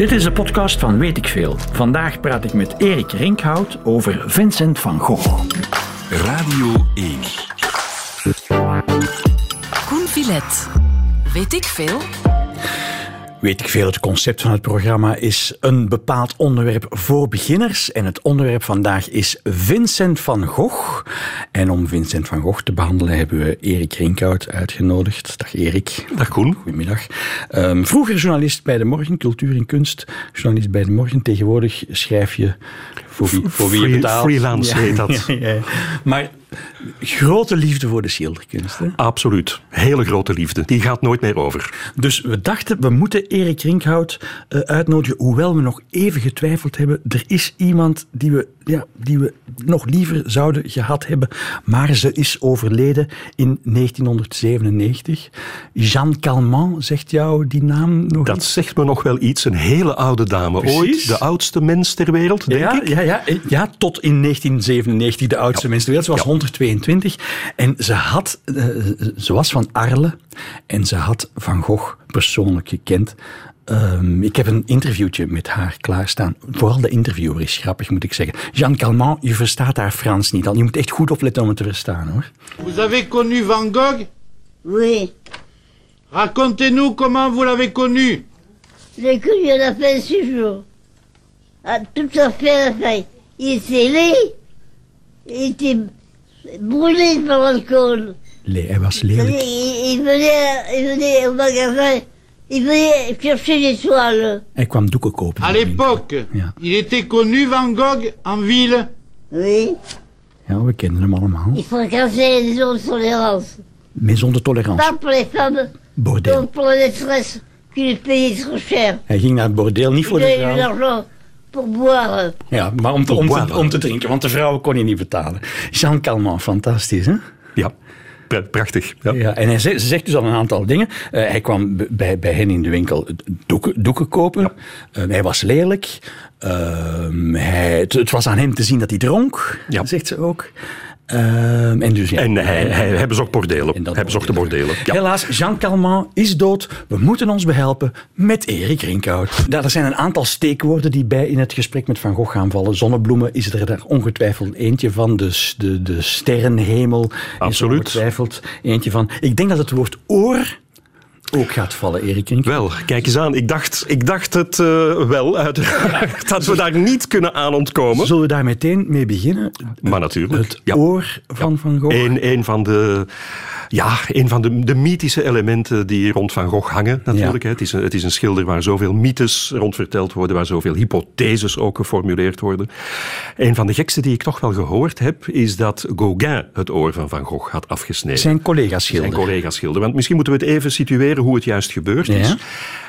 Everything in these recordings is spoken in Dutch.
Dit is de podcast van Weet ik Veel. Vandaag praat ik met Erik Rinkhout over Vincent van Gogh. Radio 1. Koen Villet. Weet ik veel? Weet ik veel, het concept van het programma is een bepaald onderwerp voor beginners. En het onderwerp vandaag is Vincent van Gogh. En om Vincent van Gogh te behandelen hebben we Erik Rinkhout uitgenodigd. Dag Erik. Dag Koen. Goedemiddag. Um, vroeger journalist bij De Morgen, cultuur en kunst. Journalist bij De Morgen. Tegenwoordig schrijf je voor wie, voor wie je betaalt. Freelance heet dat. Ja, ja, maar grote liefde voor de schilderkunst. Hè? Absoluut. Hele grote liefde. Die gaat nooit meer over. Dus we dachten, we moeten Erik Rinkhout uh, uitnodigen, hoewel we nog even getwijfeld hebben. Er is iemand die we, ja, die we nog liever zouden gehad hebben, maar ze is overleden in 1997. Jeanne Calment, zegt jou die naam nog Dat iets? zegt me nog wel iets. Een hele oude dame. Precies. Ooit de oudste mens ter wereld, denk ja, ik. Ja, ja, ja, tot in 1997 de oudste mens ter wereld. Ze was Ja. 122 en ze, had, uh, ze was van Arles en ze had Van Gogh persoonlijk gekend. Um, ik heb een interviewtje met haar klaarstaan. Vooral de interviewer is grappig, moet ik zeggen. Jean Calment, je verstaat haar Frans niet al. Je moet echt goed opletten om het te verstaan, hoor. Vous avez connu Van Gogh Oui, Racontez-nous comment vous l'avez connu. j'ai connu à la fin de six jours. À tout à fait à la fin. Il était laid. Il était brûlé par l'alcool. Le, hij was Il, venait, il venait au magasin. Il venait chercher des toiles. Hij kwam doeken kopen. À l'époque, Ja. il était connu Van Gogh en ville. Oui. Ja, we kennen hem allemaal. Il fréquentait les zones de tolérance. Maison de tolérance. Pas pour les femmes, Bordeel. donc pour la détresse qui les payait trop cher. Hij ging naar het bordeel, niet Il voor de vrouw. L'argent pour boire. Ja, maar om te, om, te, om te drinken, want de vrouwen kon je niet betalen. Jean Calment, fantastisch, hè? Ja. Pra- Prachtig. Ja. Ja, en hij zegt, ze zegt dus al een aantal dingen. Eh, hij kwam bij, bij hen in de winkel doeken, doeken kopen. Eh, hij was lelijk. Ehm, hij, het, het was aan hem te zien dat hij dronk, Ja. zegt ze ook. Ehm, en dus, ja. En hij, hij, hij bezocht bordelen. En dat hij bezocht de bordelen. Ja. Helaas, Jean Calment is dood. We moeten ons behelpen met Erik Rinkhout. Ja, er zijn een aantal steekwoorden die bij in het gesprek met Van Gogh gaan vallen. Zonnebloemen is er daar ongetwijfeld eentje van. De, de, de sterrenhemel is er Absoluut. ongetwijfeld eentje van. Ik denk dat het woord oor ook gaat vallen, Erik. Wel, kijk eens aan. Ik dacht, ik dacht het eh, wel, uiteraard, dat we daar niet kunnen aan ontkomen. Zullen we daar meteen mee beginnen? Maar natuurlijk. Het ja. oor van Van Gogh. Een, een van, de, ja, een van de, de mythische elementen die rond Van Gogh hangen, natuurlijk. Ja. Het, is een, het is een schilder waar zoveel mythes rond verteld worden, waar zoveel hypotheses ook geformuleerd worden. Een van de gekste die ik toch wel gehoord heb, is dat Gauguin het oor van Van Gogh had afgesneden. Zijn collega's schilder. Zijn collega schilder. Want misschien moeten we het even situeren hoe het juist gebeurd is. Ja.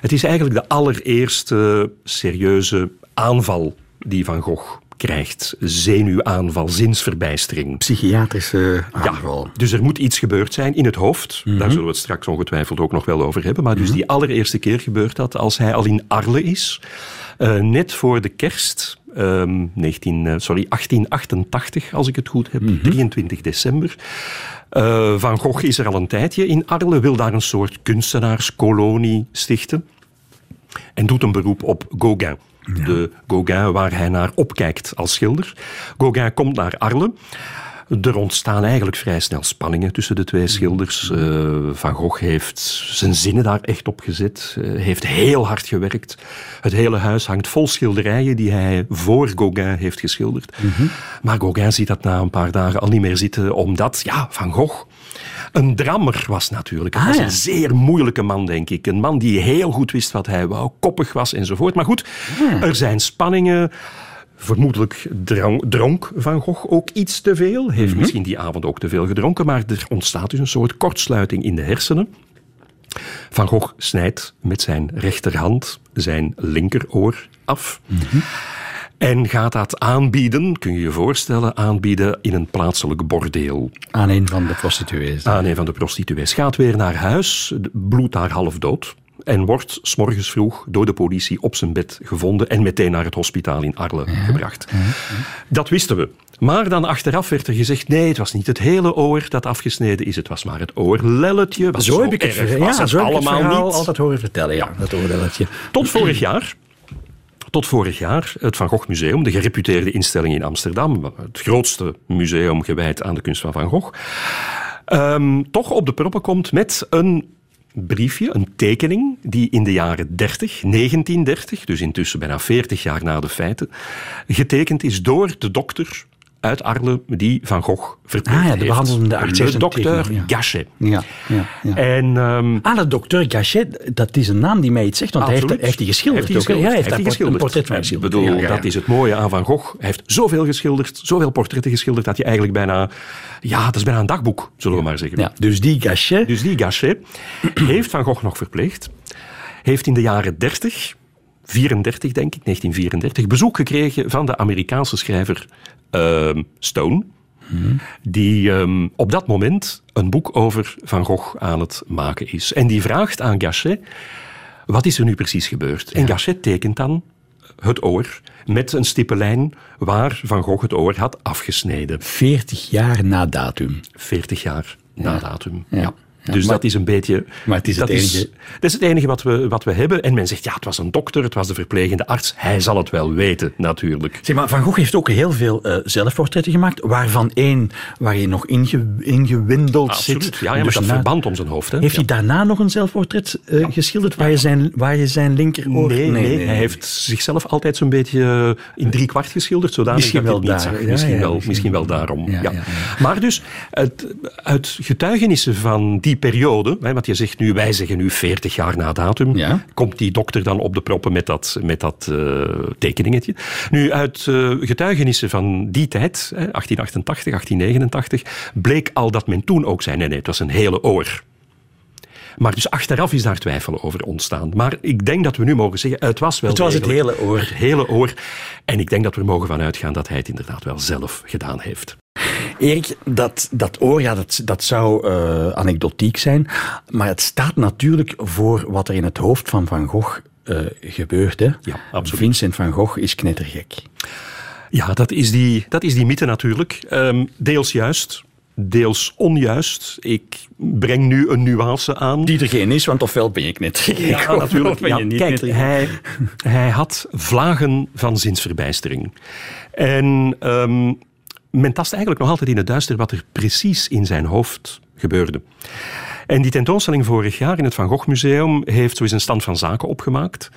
Het is eigenlijk de allereerste serieuze aanval die Van Gogh krijgt. Zenuwaanval, zinsverbijstering. Psychiatrische Ja, aanval. dus er moet iets gebeurd zijn in het hoofd. Daar zullen we het straks ongetwijfeld ook nog wel over hebben. Maar dus die allereerste keer gebeurt dat als hij al in Arles is. eh, net voor de kerst, ehm, 19, eh, sorry, 1888, als ik het goed heb, 23 december. Eh, Van Gogh is er al een tijdje in Arles, wil daar een soort kunstenaarskolonie stichten. En doet een beroep op Gauguin. De Gauguin waar hij naar opkijkt als schilder. Gauguin komt naar Arles. Er ontstaan eigenlijk vrij snel spanningen tussen de twee schilders. Eh, Van Gogh heeft zijn zinnen daar echt op gezet. eh, heeft heel hard gewerkt. Het hele huis hangt vol schilderijen die hij voor Gauguin heeft geschilderd. Maar Gauguin ziet dat na een paar dagen al niet meer zitten, omdat, ja, Van Gogh een drammer was natuurlijk. Hij Ah, was ja. een zeer moeilijke man, denk ik. Een man die heel goed wist wat hij wou, koppig was enzovoort. Maar goed, er zijn spanningen. Vermoedelijk dronk Van Gogh ook iets te veel. Heeft misschien die avond ook te veel gedronken. Maar er ontstaat dus een soort kortsluiting in de hersenen. Van Gogh snijdt met zijn rechterhand zijn linkeroor af. En gaat dat aanbieden, kun je je voorstellen, aanbieden in een plaatselijk bordeel. Aan een van de prostituees. Aan een van de prostituees. Gaat weer naar huis, bloedt daar half dood. En wordt s'morgens vroeg door de politie op zijn bed gevonden en meteen naar het hospitaal in Arles gebracht. Dat wisten we. Maar dan achteraf werd er gezegd, nee, het was niet het hele oor dat afgesneden is, het was maar het oorlelletje. Zo heb ik het, erg ja, het zo heb ik het niet. altijd horen vertellen. Ja, dat oorlelletje. Tot vorig jaar. tot vorig jaar het Van Gogh Museum, de gereputeerde instelling in Amsterdam, het grootste museum gewijd aan de kunst van Van Gogh, ehm, toch op de proppen komt met een briefje, een tekening, die in de jaren 30, 1930, dus intussen bijna 40 jaar na de feiten, getekend is door de dokter uit Arles die Van Gogh verpleegd Ah ja, de behandelende arts De dokter ja. Gachet. Ja, ja, ja. En ehm, Ah, de dokter Gachet, dat is een naam die mij iets zegt, want hij heeft, heeft die geschilderd Heeft hij? Ja, hij heeft, een portret van Ik geschilderd. bedoel, ja, ja. dat is het mooie aan Van Gogh. Hij heeft zoveel geschilderd, zoveel portretten geschilderd, dat je eigenlijk bijna... Ja, dat is bijna een dagboek, zullen we maar zeggen. Ja, dus die Gachet, Dus die Gachet heeft Van Gogh nog verpleegd. Heeft in de jaren 30, 34 denk ik, 1934, bezoek gekregen van de Amerikaanse schrijver ehm, Stone. Die ehm, op dat moment een boek over Van Gogh aan het maken is. En die vraagt aan Gachet, wat is er nu precies gebeurd? En Gachet tekent dan het oor met een stippellijn waar Van Gogh het oor had afgesneden. 40 jaar na datum. 40 jaar na datum. Ja. Ja. Ja, dus maar- dat is een beetje. maar het is het enige- dat is het enige wat we, wat we hebben. En men zegt, ja, het was een dokter, het was de verplegende arts. Hij zal het wel weten, natuurlijk. Zeg maar, Van Gogh heeft ook heel veel eh, zelfportretten gemaakt, waarvan één waar je nog inge, ingewindeld Absoluut. zit. Ja, ja, met Dus dat na- verband om zijn hoofd. Hè? Heeft Ja. hij daarna nog een zelfportret eh, geschilderd waar je zijn, waar je zijn linkeroor... Nee, nee, hij heeft zichzelf altijd zo'n beetje eh, in drie kwart geschilderd, zodanig Misschien dat wel niet daar. misschien, wel, misschien wel daarom. Ja. Maar dus, uit, uit getuigenissen van die periode, hè, want je zegt nu, wij zeggen nu 40 jaar na datum, Ja. komt die dokter dan op de proppen met dat, met dat eh, tekeningetje. Nu, uit eh, getuigenissen van die tijd, hè, 1888, 1889, bleek al dat men toen ook zei, nee, nee, het was een hele oor. Maar dus achteraf is daar twijfel over ontstaan. Maar ik denk dat we nu mogen zeggen, het was wel Het was het hele oor. Het hele oor. En ik denk dat we er mogen van uitgaan dat hij het inderdaad wel zelf gedaan heeft. Erik, dat, dat oor, ja, dat, dat zou eh, anekdotiek zijn. Maar het staat natuurlijk voor wat er in het hoofd van Van Gogh eh, gebeurt. Hè? Ja, absoluut. Vincent van Gogh is knettergek. Ja, dat is die, dat is die mythe natuurlijk. Ehm, deels juist, deels onjuist. Ik breng nu een nuance aan. Die er geen is, want ofwel ben je knettergek. Ja, natuurlijk. ben je niet kijk, hij, hij had vlagen van zinsverbijstering. En ehm, men tast eigenlijk nog altijd in het duister wat er precies in zijn hoofd gebeurde. En die tentoonstelling vorig jaar in het Van Gogh Museum heeft zo een stand van zaken opgemaakt.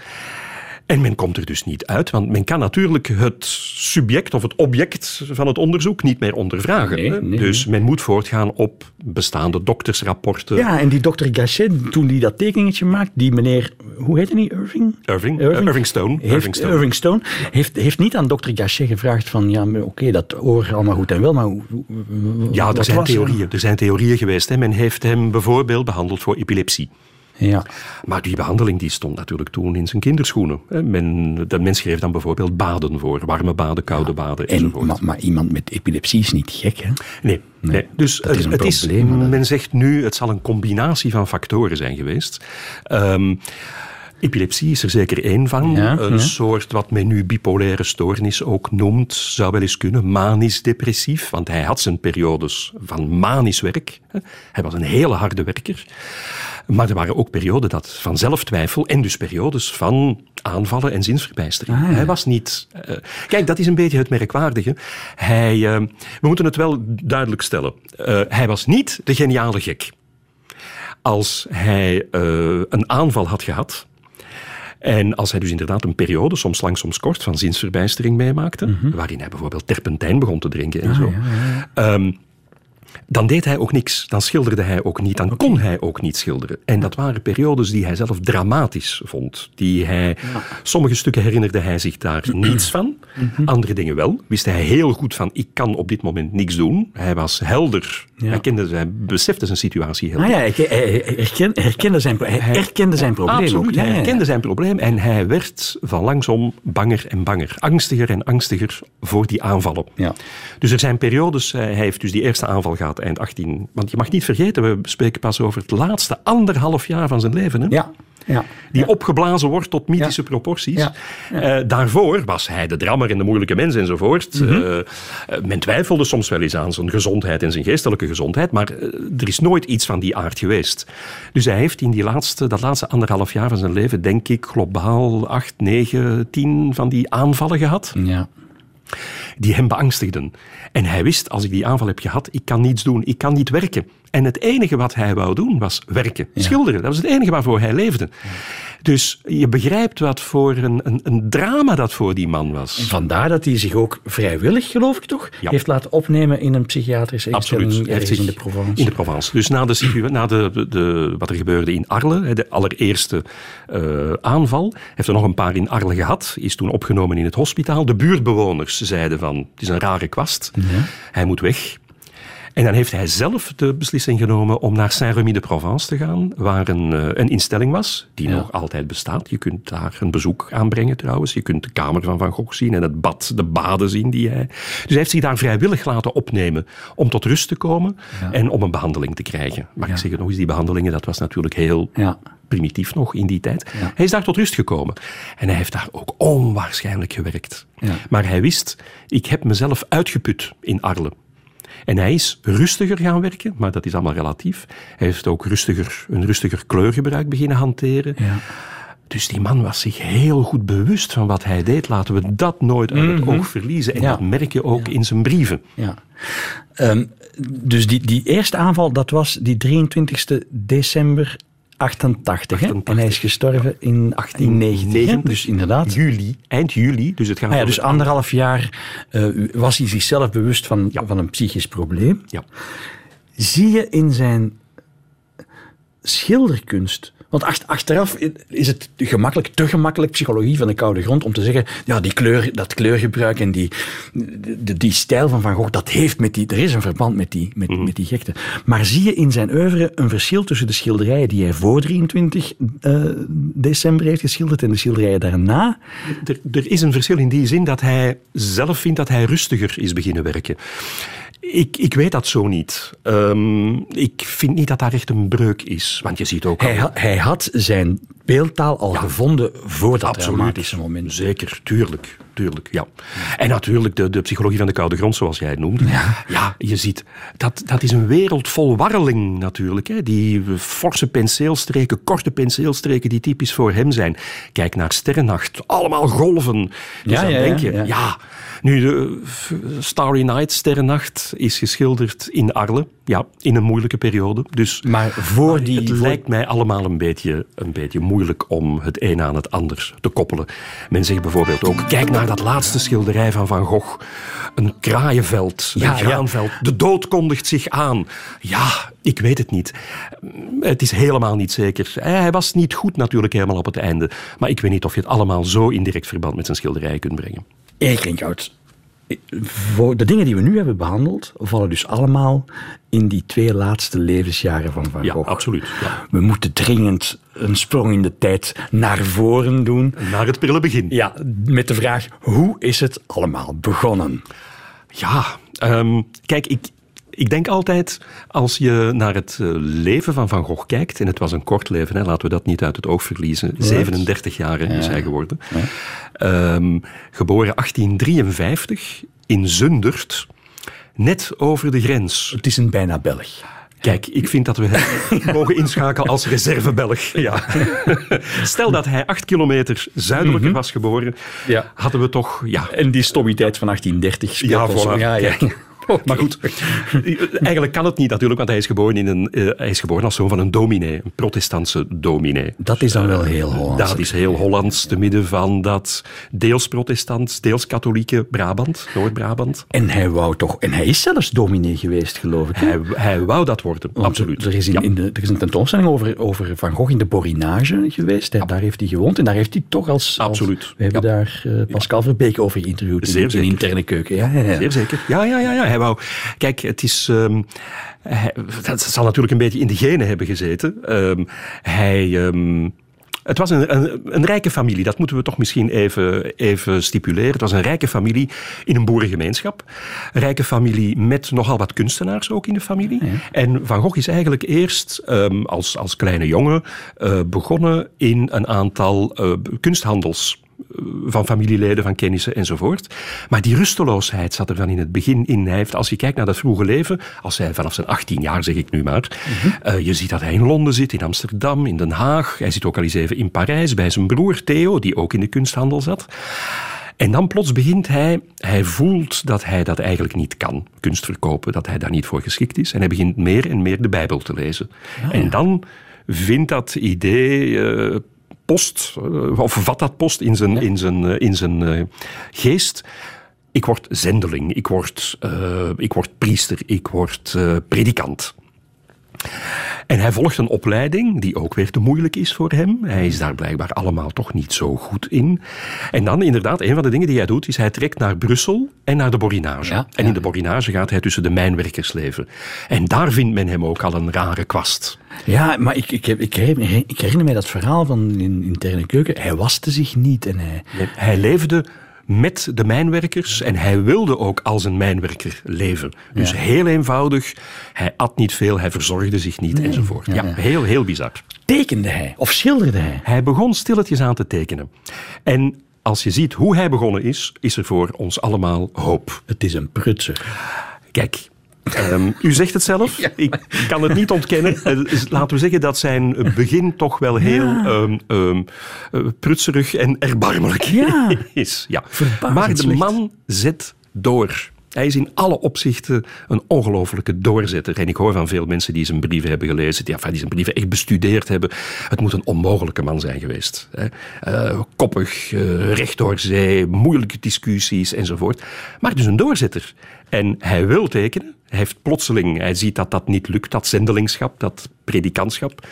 En men komt er dus niet uit, want men kan natuurlijk het subject of het object van het onderzoek niet meer ondervragen. Nee, hè. nee, dus men moet voortgaan op bestaande doktersrapporten. Ja, en die dokter Gachet, toen die dat tekeningetje maakt, die meneer, hoe heette die, Irving? Irving, Irving? Irving Stone. Heeft, Irving Stone. Irving Stone heeft, heeft niet aan dokter Gachet gevraagd van, ja, oké, dat oor allemaal goed en wel, maar hoe, Ja, er zijn er? theorieën. Er zijn theorieën geweest. Hè. Men heeft hem bijvoorbeeld behandeld voor epilepsie. Ja. Maar die behandeling die stond natuurlijk toen in zijn kinderschoenen. Men, de mens schreef dan bijvoorbeeld baden voor. Warme baden, koude baden En, enzovoort. maar, maar iemand met epilepsie is niet gek, hè? Nee, nee. dus dat is een het is, probleem, hè. men zegt nu, het zal een combinatie van factoren zijn geweest. Ehm, epilepsie is er zeker één van. Ja, een ja. soort wat men nu bipolaire stoornis ook noemt, zou wel eens kunnen. Manisch-depressief, want hij had zijn periodes van manisch werk. Hij was een hele harde werker. Maar er waren ook perioden dat van zelftwijfel en dus periodes van aanvallen en zinsverbijstering. Ah, ja. Hij was niet... eh, kijk, dat is een beetje het merkwaardige. Hij, eh, we moeten het wel duidelijk stellen. Eh, hij was niet de geniale gek. Als hij een aanval had gehad... En als hij dus inderdaad een periode, soms lang, soms kort, van zinsverbijstering meemaakte, Mhm. waarin hij bijvoorbeeld terpentijn begon te drinken en zo, Ah, ehm, dan deed hij ook niks. Dan schilderde hij ook niet. Dan kon hij ook niet schilderen. En dat waren periodes die hij zelf dramatisch vond. Die hij, Sommige stukken herinnerde hij zich daar niets van. Mhm. Andere dingen wel. Wist hij heel goed van, ik kan op dit moment niks doen. Hij was helder. Ja. Hij, kende, hij besefte zijn situatie heel Ah goed. ja, hij, herken- herkende zijn, hij herkende zijn probleem Absoluut, ook. Ja, hij herkende zijn probleem en hij werd van langsom banger en banger. Angstiger en angstiger voor die aanvallen. Ja. Dus er zijn periodes, eh, hij heeft dus die eerste aanval gehad eind 18... Want je mag niet vergeten, we spreken pas over het laatste anderhalf jaar van zijn leven. Hè? Ja. Ja. Die Ja. opgeblazen wordt tot mythische Ja. proporties. Eh, daarvoor was hij de drammer en de moeilijke mens enzovoort. Mhm. Eh, eh, men twijfelde soms wel eens aan zijn gezondheid en zijn geestelijke gezondheid, maar er is nooit iets van die aard geweest. Dus hij heeft in die laatste, dat laatste anderhalf jaar van zijn leven, denk ik, globaal acht, negen, tien van die aanvallen gehad Ja. die hem beangstigden. En hij wist, als ik die aanval heb gehad, ik kan niets doen, ik kan niet werken. En het enige wat hij wou doen, was werken, schilderen. Dat was het enige waarvoor hij leefde. Dus je begrijpt wat voor een, een, een drama dat voor die man was. Vandaar dat hij zich ook vrijwillig, geloof ik toch, Ja. heeft laten opnemen in een psychiatrische instelling Absoluut. Hij heeft ergens in de Provence. In de Provence. Dus na, de, na de, de, wat er gebeurde in Arles, de allereerste eh, aanval, heeft er nog een paar in Arles gehad, is toen opgenomen in het hospitaal. De buurtbewoners zeiden van, het is een rare kwast, hij moet weg. En dan heeft hij zelf de beslissing genomen om naar Saint-Remy-de-Provence te gaan, waar een, eh, een instelling was, die Ja. nog altijd bestaat. Je kunt daar een bezoek aanbrengen trouwens. Je kunt de kamer van Van Gogh zien en het bad, de baden zien die hij... Dus hij heeft zich daar vrijwillig laten opnemen om tot rust te komen en om een behandeling te krijgen. Maar ik zeg het nog eens, die behandelingen, dat was natuurlijk heel Ja. primitief nog in die tijd. Ja. Hij is daar tot rust gekomen. En hij heeft daar ook onwaarschijnlijk gewerkt. Ja. Maar hij wist, ik heb mezelf uitgeput in Arles. En hij is rustiger gaan werken, maar dat is allemaal relatief. Hij heeft ook rustiger, een rustiger kleurgebruik beginnen hanteren. Ja. Dus die man was zich heel goed bewust van wat hij deed. Laten we dat nooit uit het oog verliezen. En Ja. dat merk je ook in zijn brieven. Ja. Ehm, dus die, die eerste aanval, dat was die 23 december 88. Hè? 88. En hij is gestorven in 1890. hè? Dus inderdaad. Juli, eind juli. Dus het gaat Ah ja, dus anderhalf jaar eh, was hij zichzelf bewust van, van een psychisch probleem. Ja. Zie je in zijn schilderkunst. Want ach- achteraf is het gemakkelijk, te gemakkelijk, psychologie van de koude grond, om te zeggen, ja, die kleur, dat kleurgebruik en die, die, die stijl van Van Gogh, dat heeft met die, er is een verband met die, met, met die gekte. Maar zie je in zijn oeuvre een verschil tussen de schilderijen die hij voor 23 eh, december heeft geschilderd en de schilderijen daarna? Er, er is een verschil in die zin dat hij zelf vindt dat hij rustiger is beginnen werken. Ik, ik weet dat zo niet. Ehm, ik vind niet dat daar echt een breuk is. Want je ziet ook... Hij, al- hij had zijn beeldtaal al gevonden voor dat dramatische moment. Zeker, tuurlijk. Tuurlijk ja. En natuurlijk de, de psychologie van de koude grond, zoals jij het noemde. Ja, je ziet, dat, dat is een wereld vol warreling natuurlijk. Hè. Die forse penseelstreken, korte penseelstreken die typisch voor hem zijn. Kijk naar Sterrennacht, allemaal golven. Dus Ja, dan ja, ja, denk je, ja. ja, nu de f- Starry Night, Sterrennacht, is geschilderd in Arles. Ja, in een moeilijke periode. Dus Maar voor die... het voor- lijkt mij allemaal een beetje, een beetje moeilijk om het een aan het ander te koppelen. Men zegt bijvoorbeeld ook, kijk naar dat laatste schilderij van Van Gogh. Een kraaienveld, Ja, een graanveld. De dood kondigt zich aan. Ja, ik weet het niet. Het is helemaal niet zeker. Hij was niet goed natuurlijk helemaal op het einde. Maar ik weet niet of je het allemaal zo in direct verband met zijn schilderij kunt brengen. Erik Rinkhout, voor de dingen die we nu hebben behandeld, vallen dus allemaal in die twee laatste levensjaren van Van Ja, Gogh. absoluut. Ja. We moeten dringend een sprong in de tijd naar voren doen. Naar het prille begin. Ja, met de vraag, hoe is het allemaal begonnen? Ja, ehm, kijk, ik, ik denk altijd, als je naar het eh, leven van Van Gogh kijkt, en het was een kort leven, hè, laten we dat niet uit het oog verliezen, 37 jaar is hij geworden, Ehm, geboren 1853 in Zundert, net over de grens. Het is een bijna Belg. Kijk, ik vind dat we hem mogen inschakelen als reservebelg. Ja. Stel dat hij acht kilometer zuidelijker was geboren, Ja. hadden we toch... Ja, En die stommiteit van 1830 speelt Ja, ons- voilà. ja, ja. Maar goed, eigenlijk kan het niet natuurlijk, want hij is geboren, in een, eh, hij is geboren als zoon van een dominee, een protestantse dominee. Dat is dan wel heel Hollands. Dat is heel Hollands, te midden van dat deels protestants, deels katholieke Brabant, Noord-Brabant. En hij wou toch, en hij is zelfs dominee geweest, geloof ik. Hij, hij wou dat worden, Want absoluut. Er is, in, Ja. in de, er is een tentoonstelling over, over Van Gogh in de Borinage geweest. Hè. Daar heeft hij gewoond en daar heeft hij toch als... als- Absoluut. we hebben Ja. daar eh, Pascal Verbeek over geïnterviewd in, in zeker. interne keuken. Ja, ja, ja. Zeer zeker. Ja, ja, ja, ja. Hij wou... Kijk, het is... ehm, hij- dat zal natuurlijk een beetje in de genen hebben gezeten. Ehm, hij... ehm, Het was een, een, een, rijke familie, dat moeten we toch misschien even, even stipuleren. Het was een rijke familie in een boerengemeenschap. Een rijke familie met nogal wat kunstenaars ook in de familie. En Van Gogh is eigenlijk eerst um, als, als kleine jongen uh, begonnen in een aantal uh, kunsthandels van familieleden, van kennissen enzovoort. Maar die rusteloosheid zat er van in het begin in. Hij heeft, als je kijkt naar dat vroege leven, als hij vanaf zijn 18 jaar, zeg ik nu maar, uh, je ziet dat hij in Londen zit, in Amsterdam, in Den Haag. Hij zit ook al eens even in Parijs bij zijn broer Theo, die ook in de kunsthandel zat. En dan plots begint hij, hij voelt dat hij dat eigenlijk niet kan, kunst verkopen, dat hij daar niet voor geschikt is. En hij begint meer en meer de Bijbel te lezen. Ah, en dan vindt dat idee uh, post, eh, of vat dat post in zijn, in zijn, eh, in zijn uh, geest. Ik word zendeling, ik word, ik word priester, ik word predikant. En hij volgt een opleiding die ook weer te moeilijk is voor hem. Hij is daar blijkbaar allemaal toch niet zo goed in. En dan inderdaad, een van de dingen die hij doet, is hij trekt naar Brussel en naar de Borinage. en in de Borinage gaat hij tussen de mijnwerkers leven. En daar vindt men hem ook al een rare kwast. Ja, maar ik, ik, heb, ik, herinner, ik herinner mij dat verhaal van in interne keuken. Hij waste zich niet en hij... Hij leefde met de mijnwerkers. En hij wilde ook als een mijnwerker leven. Dus heel eenvoudig. Hij at niet veel, hij verzorgde zich niet enzovoort. Ja, heel, heel bizar. Tekende hij of schilderde hij? Hij begon stilletjes aan te tekenen. En als je ziet hoe hij begonnen is, is er voor ons allemaal hoop. Het is een prutser. Kijk, Um, u zegt het zelf, ik kan het niet ontkennen. Eh, laten we zeggen dat zijn begin toch wel heel ja. um, um, prutserig en erbarmelijk ja. is. Ja. Maar de man zet door. Hij is in alle opzichten een ongelofelijke doorzetter. En ik hoor van veel mensen die zijn brieven hebben gelezen, die, die zijn brieven echt bestudeerd hebben. Het moet een onmogelijke man zijn geweest. Hè. Uh, koppig, uh, recht door zee, moeilijke discussies enzovoort. Maar dus een doorzetter. En hij wil tekenen. Hij heeft plotseling, hij ziet dat dat niet lukt, dat zendelingschap, dat predikantschap.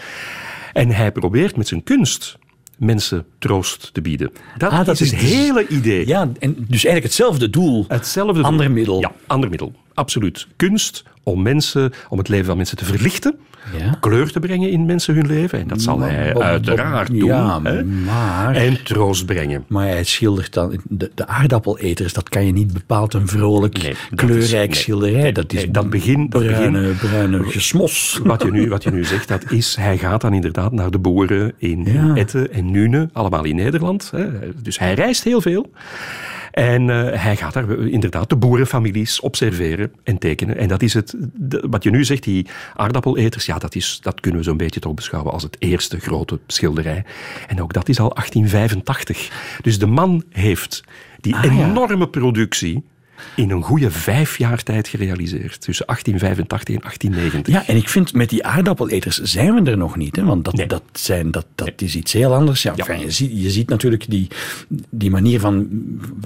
En hij probeert met zijn kunst mensen troost te bieden. Dat, ah, dat is het hele idee. Ja, en dus eigenlijk hetzelfde doel. Hetzelfde ander middel. Ja, ander middel. Absoluut. Kunst om mensen, om het leven van mensen te verlichten. Ja. Kleur te brengen in mensen hun leven. En dat zal hij uiteraard doen. Ja, maar, en troost brengen. Maar hij schildert dan... De, de aardappeleters, dat kan je niet bepaald een vrolijk, kleurrijk schilderij. dat is dat begin, dat bruine, begin, bruine gesmos. Wat je, nu, wat je nu zegt, dat is... Hij gaat dan inderdaad naar de boeren in ja. Etten en Nune. Allemaal in Nederland. Hè. Dus hij reist heel veel. En uh, hij gaat daar inderdaad de boerenfamilies observeren en tekenen. En dat is het, de, wat je nu zegt, die aardappeleters, ja, dat, is, dat kunnen we zo'n beetje toch beschouwen als het eerste grote schilderij. En ook dat is al 1885. Dus de man heeft die ah, enorme ja. productie in een goede vijf jaar tijd gerealiseerd. Tussen 1885 en 1890. Ja, en ik vind met die aardappeleters zijn we er nog niet. Hè? Want dat, nee. dat, zijn, dat, dat nee. is iets heel anders. Ja, ja. Enfin, je, ziet, je ziet natuurlijk die, die manier van,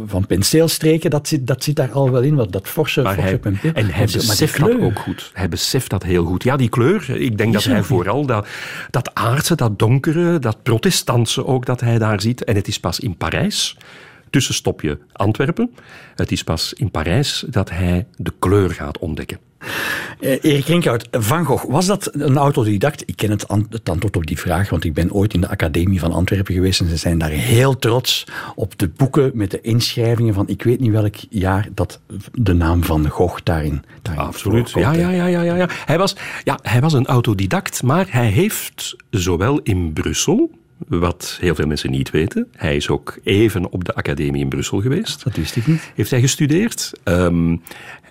van penseelstreken, dat zit, dat zit daar al wel in. Wat, dat forse, maar forse hij, En hij beseft dat ook goed. Hij beseft dat heel goed. Ja, die kleur. Ik denk dat hij vooral dat, dat aardse, dat donkere, dat protestantse ook, dat hij daar ziet. En het is pas in Parijs tussenstopje Antwerpen. Het is pas in Parijs dat hij de kleur gaat ontdekken. Uh, Erik Rinkhout, Van Gogh, was dat een autodidact? Ik ken het, an het, antwoord op die vraag, want ik ben ooit in de Academie van Antwerpen geweest en ze zijn daar heel trots op de boeken met de inschrijvingen van ik weet niet welk jaar dat de naam van Gogh daarin, daarin Absoluut, ja, ja, ja, ja, ja. Hij, was, ja, hij was een autodidact, maar hij heeft zowel in Brussel wat heel veel mensen niet weten. Hij is ook even op de academie in Brussel geweest. Dat wist ik niet. Heeft hij gestudeerd. Um,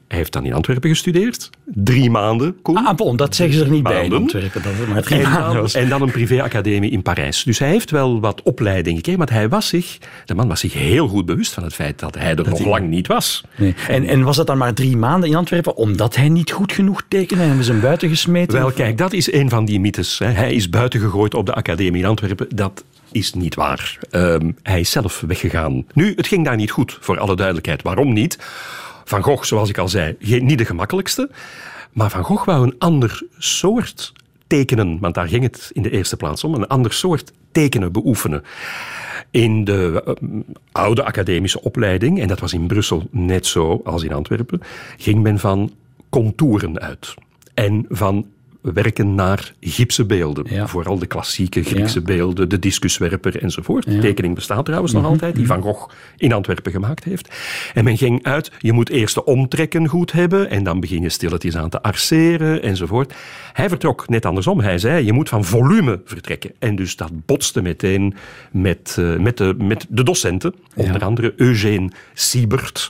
hij heeft dan in Antwerpen gestudeerd. Drie maanden. Koen. Ah, bon, dat zeggen ze er niet maanden. bij in Antwerpen. Dat maar drie en, dan, en dan een privéacademie in Parijs. Dus hij heeft wel wat opleiding gekregen, maar hij was zich, de man was zich heel goed bewust van het feit dat hij er dat nog hij... lang niet was. Nee. En, en was dat dan maar drie maanden in Antwerpen, omdat hij niet goed genoeg tekende en hebben ze hem buiten gesmeten? Wel, kijk, dat is een van die mythes. Hè. Hij is buiten gegooid op de academie in Antwerpen. Dat is niet waar. Um, hij is zelf weggegaan. Nu, het ging daar niet goed, voor alle duidelijkheid. Waarom niet? Van Gogh, zoals ik al zei, niet de gemakkelijkste. Maar Van Gogh wou een ander soort tekenen, want daar ging het in de eerste plaats om, een ander soort tekenen beoefenen. In de uh, oude academische opleiding, en dat was in Brussel net zo als in Antwerpen, ging men van contouren uit. En van werken naar gipsen beelden. Ja. Vooral de klassieke Griekse Ja. beelden, de discuswerper enzovoort. De tekening bestaat trouwens nog altijd, die Van Gogh in Antwerpen gemaakt heeft. En men ging uit, je moet eerst de omtrekken goed hebben en dan begin je stilletjes aan te arceren enzovoort. Hij vertrok net andersom. Hij zei, je moet van volume vertrekken. En dus dat botste meteen met, eh, met, de, met de docenten. Onder andere Eugène Siebert,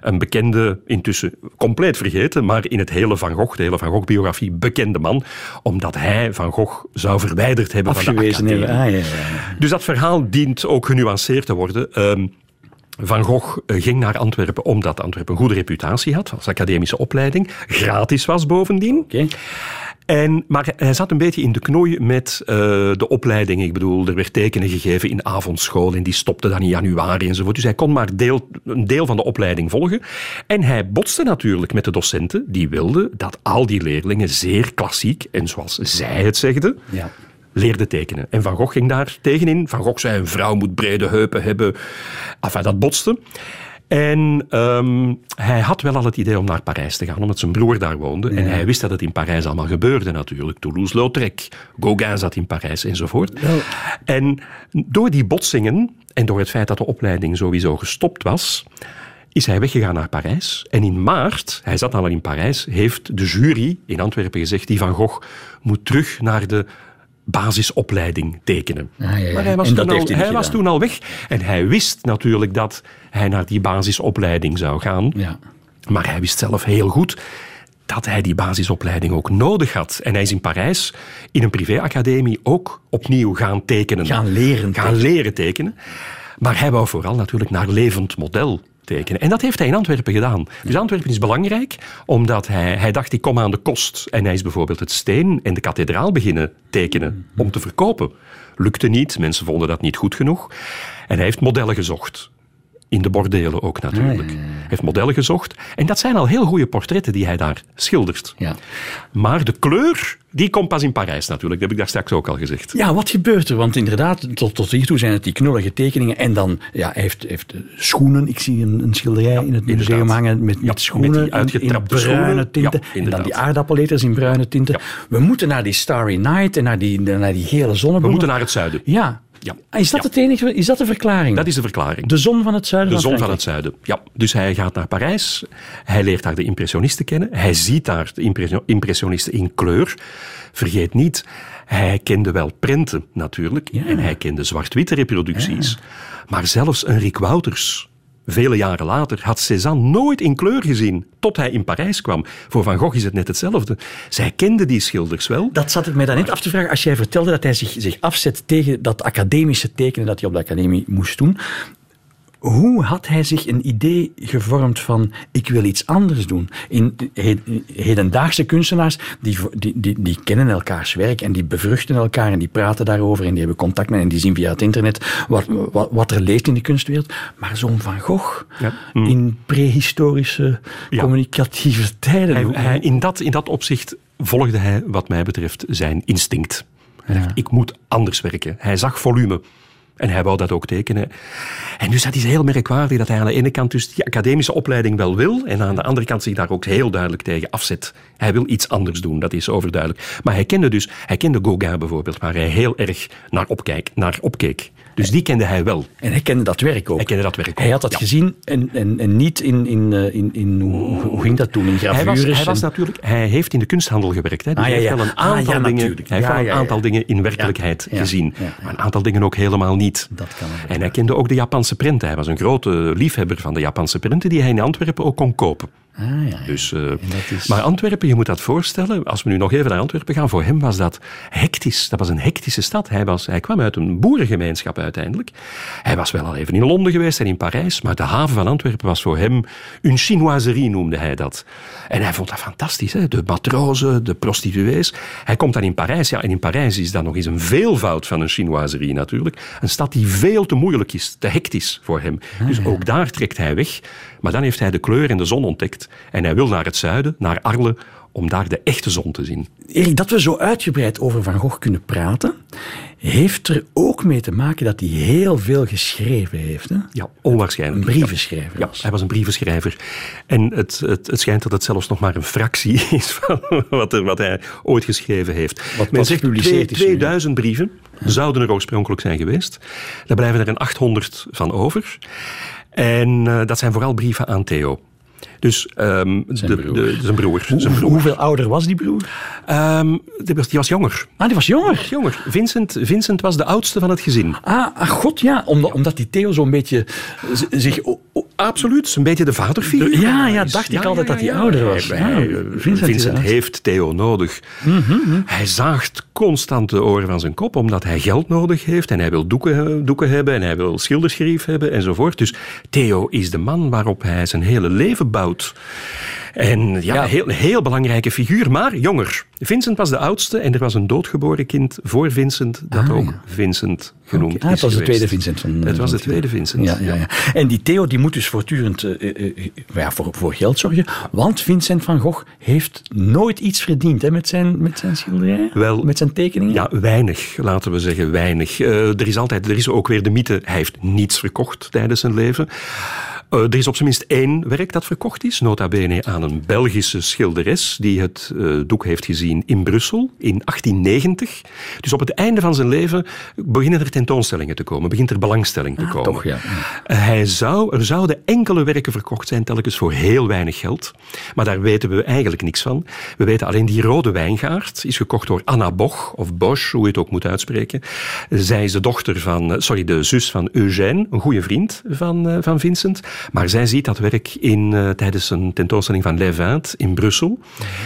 een bekende, intussen compleet vergeten, maar in het hele Van Gogh, de hele Van Gogh-biografie, bekende man, omdat hij Van Gogh zou verwijderd hebben van de academie. Ah, ja, ja. Dus dat verhaal dient ook genuanceerd te worden. Ehm, van Gogh eh, ging naar Antwerpen omdat Antwerpen een goede reputatie had als academische opleiding. Gratis was bovendien. En, maar hij zat een beetje in de knoei met eh, de opleiding. Ik bedoel, er werd tekenen gegeven in avondschool en die stopte dan in januari enzovoort. Dus hij kon maar deel, een deel van de opleiding volgen. En hij botste natuurlijk met de docenten die wilden dat al die leerlingen zeer klassiek, en zoals zij het zegden, Ja. leerde tekenen. En Van Gogh ging daar tegenin. Van Gogh zei, een vrouw moet brede heupen hebben. Enfin, dat botste. En ehm, hij had wel al het idee om naar Parijs te gaan, omdat zijn broer daar woonde. En hij wist dat het in Parijs allemaal gebeurde natuurlijk. Toulouse-Lautrec, Gauguin zat in Parijs enzovoort. En door die botsingen en door het feit dat de opleiding sowieso gestopt was, is hij weggegaan naar Parijs. En in maart, hij zat al in Parijs, heeft de jury in Antwerpen gezegd, die Van Gogh moet terug naar de basisopleiding tekenen. Ah, ja, ja. Maar hij was, En toen dat al, heeft hij niet was gedaan. toen al weg. En hij wist natuurlijk dat hij naar die basisopleiding zou gaan. Ja. Maar hij wist zelf heel goed dat hij die basisopleiding ook nodig had. En hij is in Parijs in een privéacademie ook opnieuw gaan tekenen. Gaan leren Gaan tekenen. leren tekenen. Maar hij wou vooral natuurlijk naar levend model tekenen. En dat heeft hij in Antwerpen gedaan. Dus Antwerpen is belangrijk, omdat hij, hij dacht, ik kom aan de kost. En hij is bijvoorbeeld het steen en de kathedraal beginnen tekenen om te verkopen. Lukte niet, mensen vonden dat niet goed genoeg. En hij heeft modellen gezocht. In de bordelen ook natuurlijk. Hij heeft modellen gezocht. En dat zijn al heel goede portretten die hij daar schildert. Ja. Maar de kleur, die komt pas in Parijs natuurlijk. Dat heb ik daar straks ook al gezegd. Ja, wat gebeurt er? Want inderdaad, tot, tot hiertoe zijn het die knullige tekeningen. En dan ja, hij heeft, heeft schoenen. Ik zie een, een schilderij in het museum inderdaad. hangen met, met schoenen met die in- in, uitgetrapte bruine tinten. Ja, en dan die aardappeleters in bruine tinten. We moeten naar die Starry Night en naar die, naar die gele zonnebloemen. We moeten naar het zuiden. Ja. Ja. Is dat Ja. het enige? Is dat de verklaring? Dat is de verklaring. De zon van het zuiden De van zon van het zuiden. Ja, dus hij gaat naar Parijs. Hij leert daar de impressionisten kennen. Hij ziet daar de impressio- impressionisten in kleur. Vergeet niet, hij kende wel prenten natuurlijk. En hij kende zwart-witte reproducties. Maar zelfs een Rick Wouters, vele jaren later, had Cézanne nooit in kleur gezien. Tot hij in Parijs kwam. Voor Van Gogh is het net hetzelfde. Zij kende die schilders wel. Dat zat ik mij dan net af te vragen. Als jij vertelde dat hij zich, zich afzet tegen dat academische tekenen dat hij op de academie moest doen. Hoe had hij zich een idee gevormd van ik wil iets anders doen? In he- hedendaagse kunstenaars die, die, die, die kennen elkaars werk en die bevruchten elkaar en die praten daarover en die hebben contact met en die zien via het internet wat, wat, wat er leeft in de kunstwereld. Maar zo'n Van Gogh Ja. in prehistorische Ja. communicatieve tijden. Hij, hoe- hij- in, dat, in dat opzicht volgde hij, wat mij betreft, zijn instinct. Ik moet anders werken. Hij zag volume. En hij wou dat ook tekenen. En dus dat is heel merkwaardig dat hij aan de ene kant dus die academische opleiding wel wil en aan de andere kant zich daar ook heel duidelijk tegen afzet. Hij wil iets anders doen, dat is overduidelijk. Maar hij kende dus, hij kende Gauguin bijvoorbeeld, waar hij heel erg naar, opkijk, naar opkeek. Dus die kende hij wel. En hij kende dat werk ook. Hij kende dat werk ook, Hij had dat ja. gezien en, en, en niet in, in, eh, in, in hoe, hoe ging dat toen? In Hij was, gravures? hij was natuurlijk, hij heeft in de kunsthandel gewerkt. Hè. Dus Ah, ja, hij heeft wel een Ah, aantal dingen, hij heeft wel een aantal dingen in werkelijkheid gezien. Maar een aantal dingen ook helemaal niet. Dat kan. En hij kende ook de Japanse prenten. Hij was een grote liefhebber van de Japanse prenten die hij in Antwerpen ook kon kopen. Ah, ja, ja. Dus, eh, dat is- Maar Antwerpen, je moet dat voorstellen, als we nu nog even naar Antwerpen gaan, voor hem was dat hectisch. Dat was een hectische stad. Hij, was, hij kwam uit een boerengemeenschap uiteindelijk. Hij was wel al even in Londen geweest en in Parijs, maar de haven van Antwerpen was voor hem een chinoiserie, noemde hij dat. En hij vond dat fantastisch, hè? de matrozen, de prostituees. Hij komt dan in Parijs, ja, en in Parijs is dat nog eens een veelvoud van een chinoiserie natuurlijk. Een stad die veel te moeilijk is, te hectisch voor hem. Dus ook daar trekt hij weg. Maar dan heeft hij de kleur en de zon ontdekt. En hij wil naar het zuiden, naar Arles, om daar de echte zon te zien. Erik, dat we zo uitgebreid over Van Gogh kunnen praten, heeft er ook mee te maken dat hij heel veel geschreven heeft. Hè? Ja, onwaarschijnlijk. Een brievenschrijver. Ja, hij was een brievenschrijver. En het, het, het schijnt dat het zelfs nog maar een fractie is van wat, er, wat hij ooit geschreven heeft. Wat- Men wat zegt gepubliceerd is nu, 2000 brieven zouden er oorspronkelijk zijn geweest. Daar blijven er een 800 van over. En eh, dat zijn vooral brieven aan Theo. Dus ehm, Zijn de, broer. de, zijn broer. Zijn broer. hoeveel ouder was die broer? Ehm, die, was, die was jonger. Ah, die was jonger. jonger. Vincent, Vincent was de oudste van het gezin. Ah, ah god, ja. Omdat, omdat die Theo zo'n beetje zich... Absoluut, een beetje de vaderfiguur. Ja, ja, dacht ik altijd dat hij ouder was. Hij- Ja, hij- Vincent heeft Theo nodig. Hij zaagt constant de oren van zijn kop, omdat hij geld nodig heeft en hij wil doeken, doeken hebben en hij wil schilderschrief hebben enzovoort. Dus Theo is de man waarop hij zijn hele leven bouwt. En ja, Ja. Een, heel, heel belangrijke figuur, maar jonger. Vincent was de oudste en er was een doodgeboren kind voor Vincent, dat Ah, ook ja. Vincent genoemd Ah, het is was de tweede Vincent van... Het was de tweede Vincent. Ja, ja, ja. En die Theo die moet dus voortdurend eh, eh, eh, ja, voor, voor geld zorgen. Want Vincent van Gogh heeft nooit iets verdiend hè, met, zijn, met zijn schilderijen. Wel, met zijn tekeningen. Ja, weinig, laten we zeggen, weinig. Er is altijd, er is ook weer de mythe, hij heeft niets verkocht tijdens zijn leven. Eh, er is op zijn minst één werk dat verkocht is, nota bene aan een Belgische schilderes die het eh, doek heeft gezien in Brussel in 1890. Dus op het einde van zijn leven beginnen er tentoonstellingen te komen, begint er belangstelling te komen. toch, ja. Eh, Hij zou, er zouden enkele werken verkocht zijn, telkens voor heel weinig geld. Maar daar weten we eigenlijk niks van. We weten alleen die rode wijngaard is gekocht door Anna Boch, of Bosch, hoe je het ook moet uitspreken. Zij is de dochter van, sorry, de zus van Eugène, een goede vriend van, van Vincent. Maar zij ziet dat werk in, eh, tijdens een tentoonstelling van Les Vingt in Brussel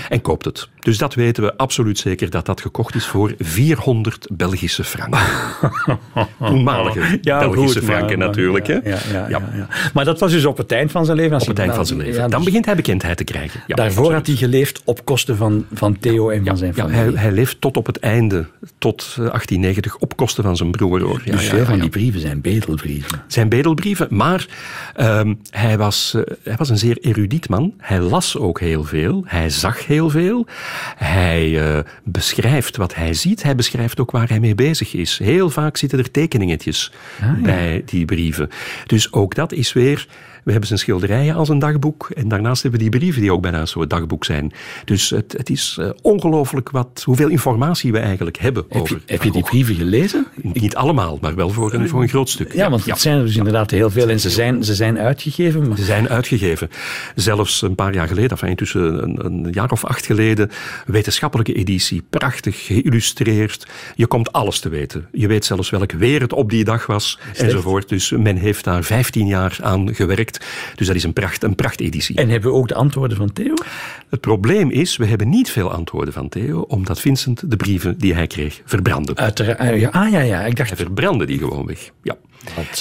en koopt het. Dus dat weten we absoluut zeker dat dat gekocht is voor 400 Belgische franken. Toenmalige Belgische goed, franken maar- natuurlijk. Ja, hè? ja, ja, Ja. ja, ja. Maar dat was dus op het eind van zijn leven. Als Op het eind van zijn leven. Ja, Dan dus begint hij bekendheid te krijgen. Ja, Daarvoor had hij geleefd op kosten van, van Theo en van zijn Ja, familie. hij, hij leeft tot op het einde, tot eh, 1890, op kosten van zijn broer. Hoor. Ja, dus ja, veel ja, van ja. die brieven zijn bedelbrieven. zijn bedelbrieven. Maar ehm, hij, was, eh, hij was een zeer erudiet man. Hij las ook heel veel. Hij zag heel veel. Hij eh, beschrijft wat hij ziet. Hij beschrijft ook waar hij mee bezig is. Heel vaak zitten er tekeningetjes bij die brieven. Dus ook dat is weer... We hebben zijn schilderijen als een dagboek. En daarnaast hebben we die brieven die ook bijna een soort dagboek zijn. Dus het, het is eh, ongelooflijk wat, hoeveel informatie we eigenlijk hebben Heb over je, heb je die brieven gelezen? Niet allemaal, maar wel voor een, voor een groot stuk. Ja, want het zijn er dus inderdaad heel veel en ze zijn, ze zijn uitgegeven. Maar Ze zijn uitgegeven. Zelfs een paar jaar geleden, enfin intussen een, een jaar of acht geleden, wetenschappelijke editie. Prachtig geïllustreerd. Je komt alles te weten. Je weet zelfs welk weer het op die dag was, enzovoort. Dus men heeft daar 15 jaar aan gewerkt. Dus dat is een, pracht, een prachteditie. En hebben we ook de antwoorden van Theo? Het probleem is, we hebben niet veel antwoorden van Theo, omdat Vincent de brieven die hij kreeg verbrandde. Uiteraard. ah, ja, ah ja, ja, ik dacht... Hij verbrandde die gewoon weg. Ja.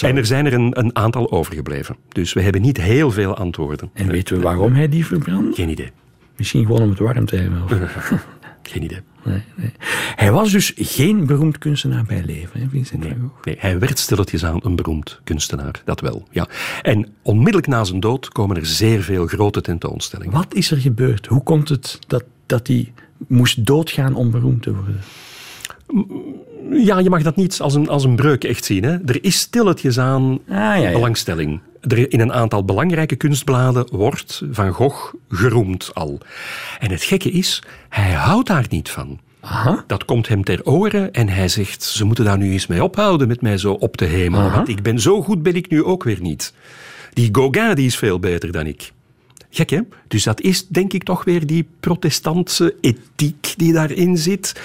En er zijn er een, een aantal overgebleven. Dus we hebben niet heel veel antwoorden. En weten we waarom hij die verbrandde? Geen idee. Misschien gewoon om het warm te hebben. of- Geen idee. Nee, nee. Hij was dus geen beroemd kunstenaar bij leven, hè, Vincent van Gogh? Nee, hij werd stilletjes aan een beroemd kunstenaar, dat wel. Ja. En onmiddellijk na zijn dood komen er zeer veel grote tentoonstellingen. Wat is er gebeurd? Hoe komt het dat, dat hij moest doodgaan om beroemd te worden? Ja, je mag dat niet als een, als een breuk echt zien. Hè. Er is stilletjes aan Ah, ja, ja. belangstelling. Er, in een aantal belangrijke kunstbladen wordt Van Gogh geroemd al. En het gekke is, hij houdt daar niet van. Aha. Dat komt hem ter oren en hij zegt, ze moeten daar nu eens mee ophouden met mij zo op te hemelen. Want ik ben zo goed ben ik nu ook weer niet. Die Gauguin die is veel beter dan ik. Gek, hè? Dus dat is denk ik toch weer die protestantse ethiek die daarin zit.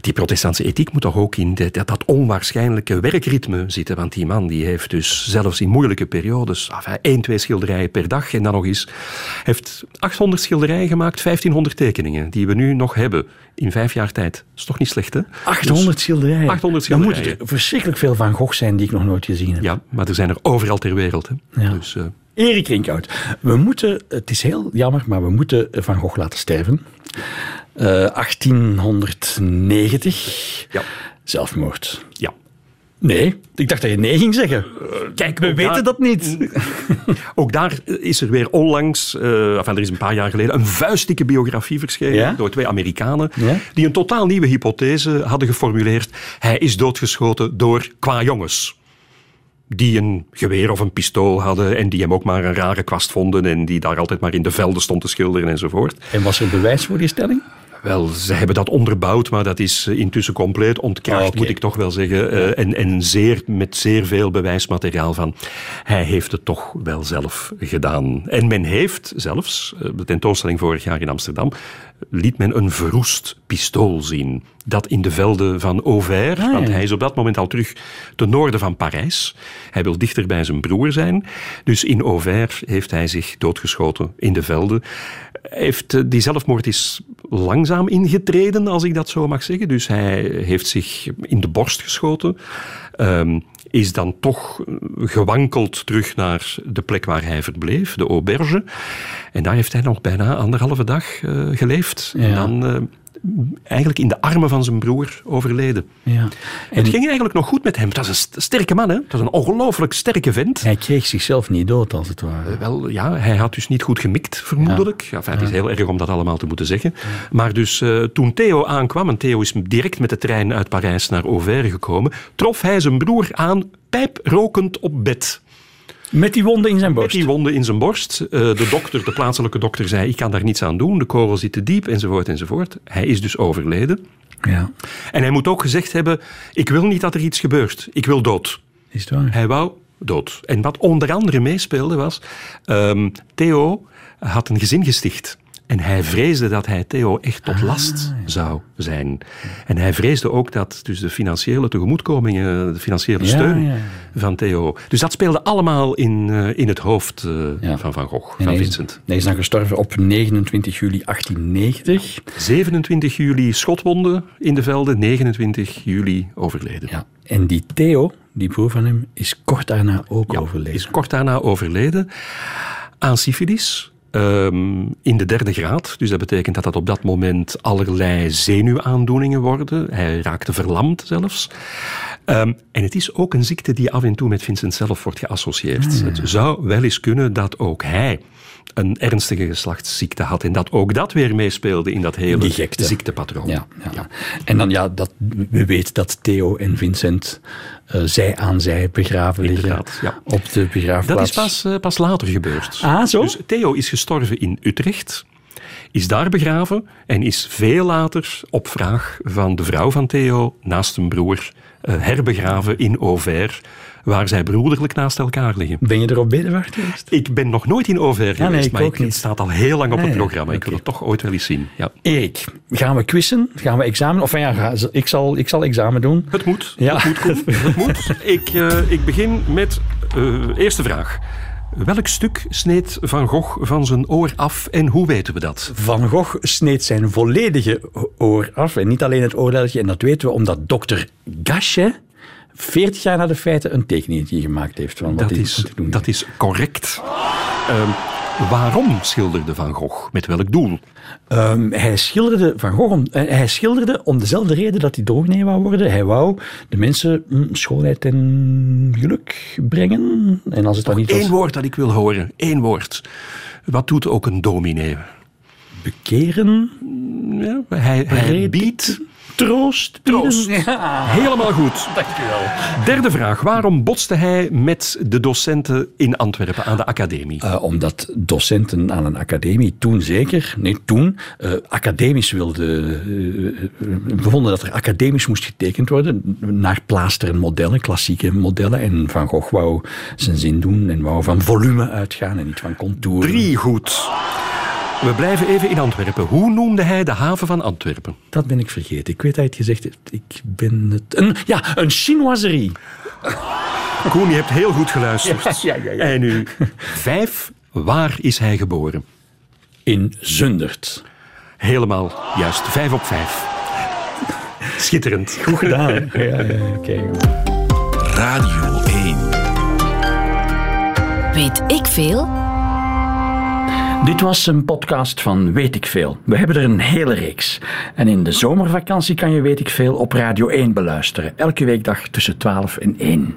Die protestantse ethiek moet toch ook in dat, dat onwaarschijnlijke werkritme zitten. Want die man die heeft dus zelfs in moeilijke periodes enfin, één, twee schilderijen per dag. En dan nog eens heeft 800 schilderijen gemaakt, 1500 tekeningen. Die we nu nog hebben in vijf jaar tijd. Dat is toch niet slecht, hè? 800 schilderijen. 800 Dan moeten schilderijen. er verschrikkelijk veel Van Gogh zijn die ik nog nooit gezien heb. Ja, maar er zijn er overal ter wereld. Hè? Ja. Dus, eh, Erik Rinkhout, we moeten, het is heel jammer, maar we moeten Van Gogh laten sterven. Eh, 1890, Ja. zelfmoord. ja. Nee, ik dacht dat je nee ging zeggen. Kijk, we weten daar- dat niet. Ook daar is er weer onlangs, eh enfin, er is een paar jaar geleden, een vuistdikke biografie verschenen Ja? door twee Amerikanen Ja? die een totaal nieuwe hypothese hadden geformuleerd. Hij is doodgeschoten door qua jongens. Die een geweer of een pistool hadden en die hem ook maar een rare kwast vonden en die daar altijd maar in de velden stond te schilderen enzovoort. En was er bewijs voor die stelling? Wel, ze hebben dat onderbouwd, maar dat is eh, intussen compleet ontkracht, Ah, moet ik toch wel zeggen. Eh, en en zeer, met zeer veel bewijsmateriaal van. Hij heeft het toch wel zelf gedaan. En men heeft zelfs, eh, de tentoonstelling vorig jaar in Amsterdam, liet men een verroest pistool zien. Dat in de velden van Auvers, Ah, ja. want hij is op dat moment al terug ten noorden van Parijs. Hij wil dichter bij zijn broer zijn. Dus in Auvers heeft hij zich doodgeschoten in de velden. Heeft, eh, die zelfmoord is langzaam ingetreden, als ik dat zo mag zeggen. Dus hij heeft zich in de borst geschoten. Ehm, is dan toch eh, gewankeld terug naar de plek waar hij verbleef, de auberge. En daar heeft hij nog bijna anderhalve dag eh, geleefd. En dan eh, eigenlijk in de armen van zijn broer overleden. Ja. Het ging eigenlijk nog goed met hem. Het was een st- sterke man, hè? Het was een ongelooflijk sterke vent. Hij kreeg zichzelf niet dood, als het ware. Wel, ja, hij had dus niet goed gemikt, vermoedelijk. Ja. enfin, het is heel erg om dat allemaal te moeten zeggen. Maar dus eh, toen Theo aankwam, en Theo is direct met de trein uit Parijs naar Auvers gekomen, trof hij zijn broer aan, pijprokend op bed. Met die wonden in zijn Met borst. die wonden in zijn borst. Eh, de dokter, de plaatselijke dokter, zei: Ik kan daar niets aan doen. De korrel zit te diep, enzovoort, enzovoort. Hij is dus overleden. Ja, En hij moet ook gezegd hebben: Ik wil niet dat er iets gebeurt. Ik wil dood. is het waar? Hij wou dood. En wat onder andere meespeelde was, ehm, Theo had een gezin gesticht. En hij vreesde dat hij Theo echt tot last zou zijn. En hij vreesde ook dat dus de financiële tegemoetkomingen, de financiële steun ja. van Theo. Dus dat speelde allemaal in, eh, in het hoofd eh, van Van Gogh, En van Vincent. hij is dan gestorven op 29 juli 1890. 27 juli schotwonden in de velden, 29 juli overleden. Ja. En die Theo, die broer van hem, is kort daarna ook overleden. is kort daarna overleden aan syfilis. Ehm, in de derde graad. Dus dat betekent dat dat op dat moment allerlei zenuwaandoeningen worden. Hij raakte verlamd zelfs. Ehm, en het is ook een ziekte die af en toe met Vincent zelf wordt geassocieerd. Het zou wel eens kunnen dat ook hij een ernstige geslachtsziekte had. En dat ook dat weer meespeelde in dat hele ziektepatroon. Ja, ja. En dan ja, dat, we weten dat Theo en Vincent eh, zij aan zij begraven liggen Inderdaad, ja. op de begraafplaats. Dat is pas, eh, pas later gebeurd. Ah, zo? Dus Theo is gestorven in Utrecht, is daar begraven en is veel later op vraag van de vrouw van Theo naast een broer eh, herbegraven in Auvers, waar zij broederlijk naast elkaar liggen. Ben je er op bedevaart geweest? Ik ben nog nooit in Auvers nee, geweest, maar ik- het staat al heel lang op Ah, het programma. Ik wil het toch ooit wel eens zien. Ja. Erik, gaan we quizzen? Gaan we examen? Of ja, ik zal, ik zal examen doen. Het moet. Ja. Het moet. Het moet. Ik, eh, ik begin met eh eerste vraag. Welk stuk sneed Van Gogh van zijn oor af en hoe weten we dat? Van Gogh sneed zijn volledige oor af. En niet alleen het oorlelletje. En dat weten we omdat dokter Gasche 40 jaar na de feiten een tekeningetje gemaakt heeft. Van wat Dat hij is, doen. dat is correct. Ehm, waarom schilderde Van Gogh? Met welk doel? Ehm, hij, schilderde van Gogh om, eh, hij schilderde om dezelfde reden dat hij dominee wou worden. Hij wou de mensen mm, schoonheid en geluk brengen. En als het dan niet was Eén woord dat ik wil horen. Één woord. Wat doet ook een dominee? bekeren, Ja, hij, hij biedt troost, Troost. Ja, helemaal goed. dankjewel. Derde vraag. Waarom botste hij met de docenten in Antwerpen aan de academie? Eh, omdat docenten aan een academie toen zeker, nee toen, eh, academisch wilden, eh, eh, bevonden dat er academisch moest getekend worden naar plaasteren modellen, klassieke modellen. En Van Gogh wou zijn zin doen en wou van volume uitgaan en niet van contouren. Drie goed. We blijven even in Antwerpen. Hoe noemde hij de haven van Antwerpen? Dat ben ik vergeten. Ik weet dat je het gezegd hebt. Ik ben het... Een, ja, een chinoiserie. Koen, je hebt heel goed geluisterd. Ja, ja, ja, ja. En nu vijf. Waar is hij geboren? In Zundert. Helemaal juist. Vijf op vijf. Schitterend. Goed gedaan. ja, ja. Radio 1. Weet ik veel? Dit was een podcast van Weet ik Veel. We hebben er een hele reeks. En in de zomervakantie kan je Weet ik Veel op Radio 1 beluisteren. Elke weekdag tussen 12 en 1.